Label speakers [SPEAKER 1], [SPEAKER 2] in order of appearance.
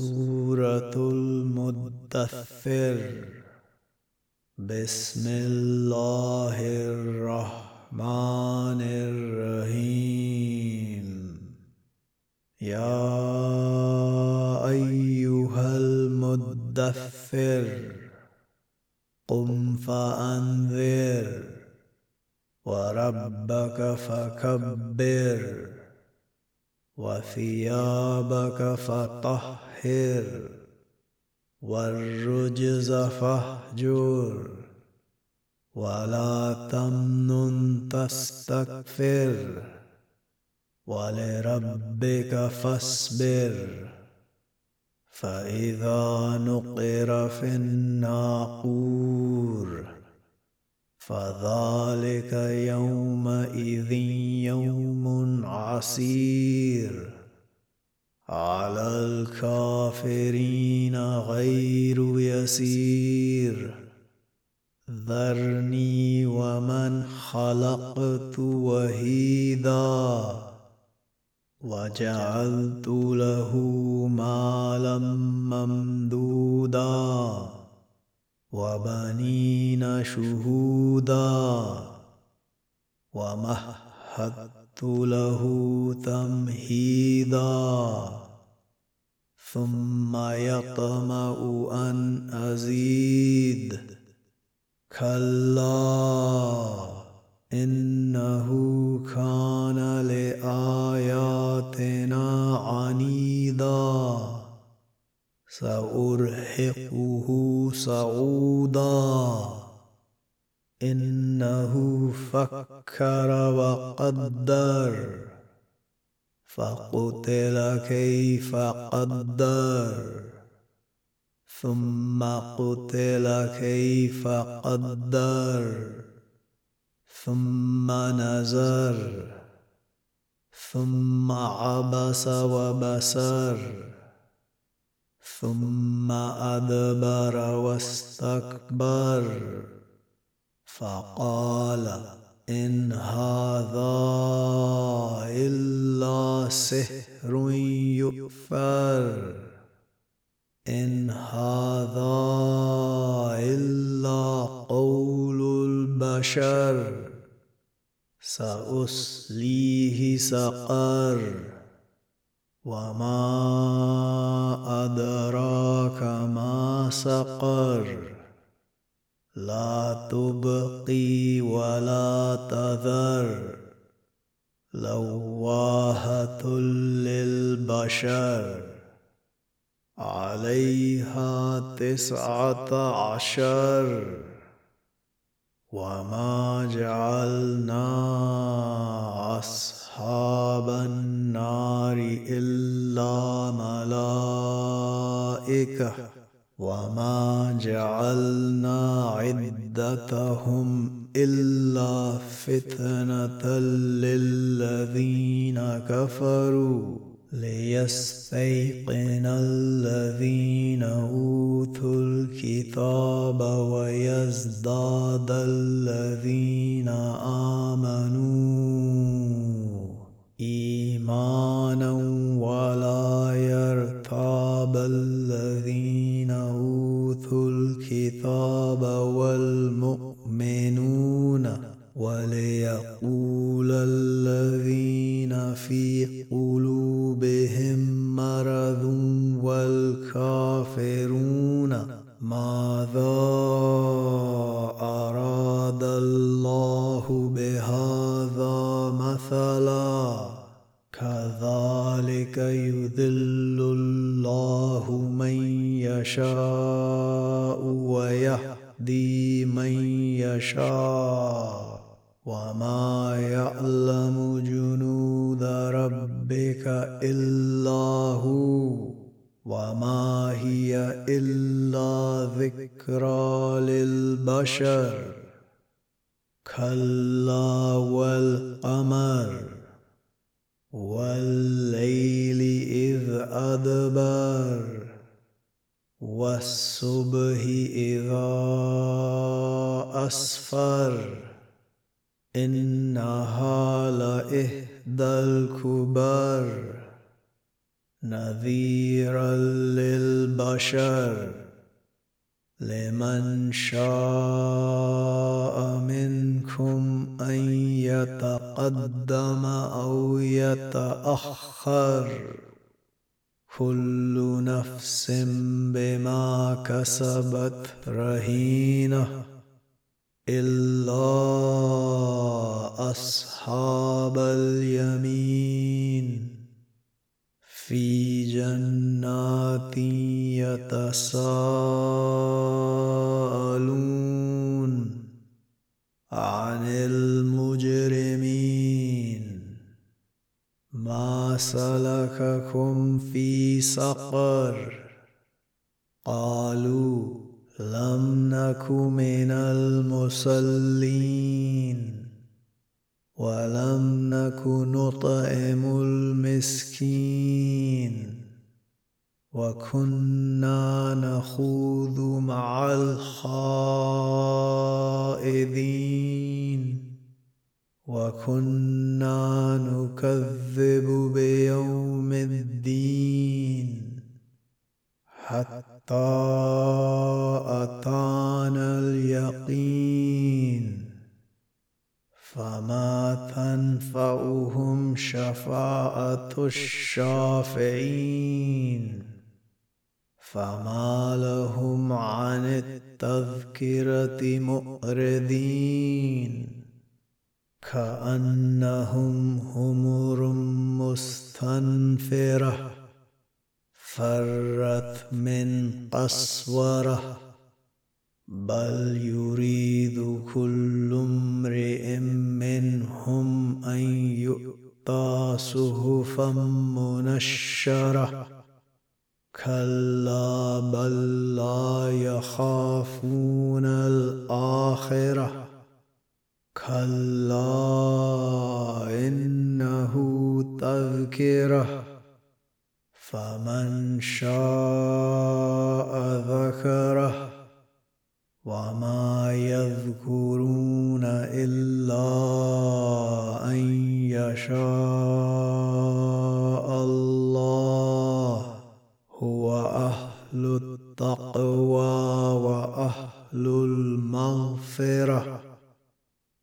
[SPEAKER 1] سورة المدثر. بسم الله الرحمن الرحيم. يا أيها المدثر قم فأنذر وربك فكبر. وثيابك فطهر والرجز فاهجر ولا تمنن تستكثر ولربك فاصبر فإذا نقر في الناقور فذلك يومئذ يوم عسير. على الكافرين غير يسير. ذرني ومن خلقت وهيدا. وجعلت له مالا ممدودا. وبنين شهودا ومهدت له تمهيدا ثم يطمع أن أزيد كلا إنه كان لاياتنا سأرهقه صعودا. إنه فكر وقدر. فقتل كيف قدر. ثم قتل كيف قدر. ثم نزر. ثم عبس وبسر. ثم أدبر واستكبر فقال إن هذا إلا سحر يؤثر إن هذا إلا قول البشر سأصليه سقر. وما أدراك ما سقر لا تبقي ولا تذر لواهة للبشر عليها تسعة عشر وما جعلنا أصحاب النار إلا ملائكة. وما جعلنا عدتهم إلا فتنة للذين كفروا ليستيقن الذين أوتوا الكتاب ويزداد الذين آمنوا الكتاب والمؤمنون وليقول الذين في قلوبهم مرض والكافرون ماذا يشاء ويهدي من يشاء وما يعلم جنود ربك إلا هو وما هي إلا ذكرى للبشر كلا والقمر والليل إذ أدبر والصبح إذا أسفر إنها لإحدى الكبر. نذيرا للبشر لمن شاء منكم أن يتقدم أو يتأخر. كل نفس بما كسبت رهينة إلا أصحاب اليمين. في جنات يتساءلون عن المجرمين. ما سلككم في سقر. قالوا لم نك من المصلين ولم نك نطعم المسكين وكنا نخوض مع الخائضين وكنا نكذب بيوم الدين حتى أتانا اليقين فما تنفعهم شفاعة الشافعين فما لهم عن التذكرة مؤردين كأنهم همر مستنفرة فرت من قسورة. بل يريد كل امرئ منهم أن يؤتى صحفا منشرة. كلا بل لا يخافون الآخرة. كلا إنه تذكرة. فمن شاء ذكره وما يذكرون إلا أن يشاء.